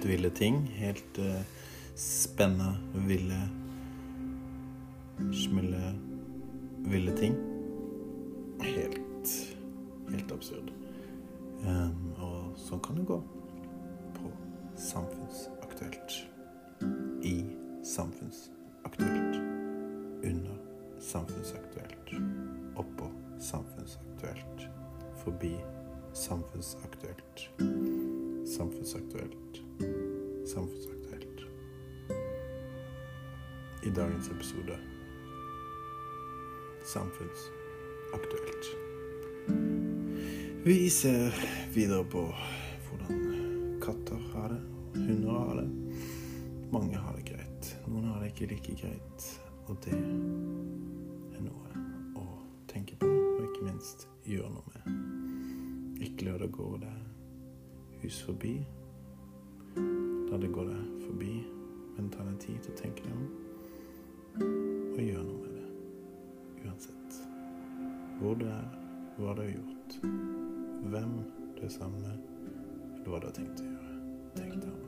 helt ville ting. Helt uh, spennende, ville Smille ville ting. Helt Helt absurd. Um, og sånn kan det gå på Samfunnsaktuelt. I Samfunnsaktuelt. Under Samfunnsaktuelt. Oppå Samfunnsaktuelt. Forbi Samfunnsaktuelt. Samfunnsaktuelt. Samfunnsaktuelt. I dagens episode Samfunnsaktuelt. Vi ser videre på hvordan katter har det, hunder har det. Mange har det greit. Noen har det ikke like greit. Og det er noe å tenke på, og ikke minst gjøre noe med. Ikke la det gå deg hus forbi. La det gå deg forbi, men ta deg tid til å tenke deg om. Og gjøre noe med det. Uansett hvor du er, hva du har gjort, hvem du er sammen med, eller hva du har tenkt å gjøre. Tenk deg om.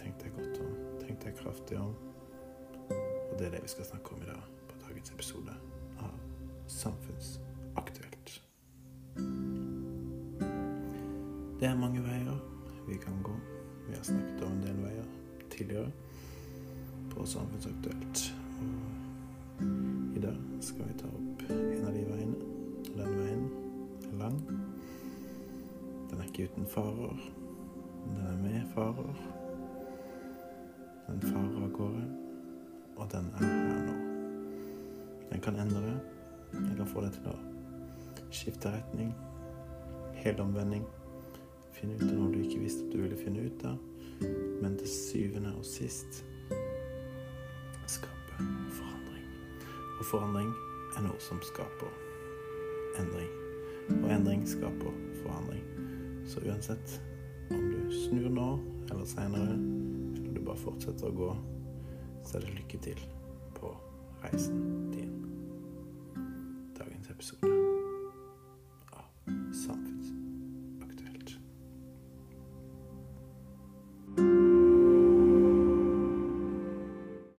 Tenk deg godt om. Tenk deg kraftig om. Og det er det vi skal snakke om i dag på dagens episode av Samfunnsaktuelt. Det er mange veier. Vi har snakket om en del veier tidligere på Samfunnsaktuelt. Og i dag skal vi ta opp en av de veiene. Den veien er lang. Den er ikke uten farer. Den er med farer. Den farer av gårde. Og den er her nå. Den kan endre. Den kan få deg til å skifte retning. Helomvending. Finne ut av noe du ikke visste at du ville finne ut av. Men til syvende og sist skape forandring. Og forandring er noe som skaper endring. Og endring skaper forandring. Så uansett om du snur nå eller seinere, eller du bare fortsetter å gå, så er det lykke til på reisen din. Dagens episode.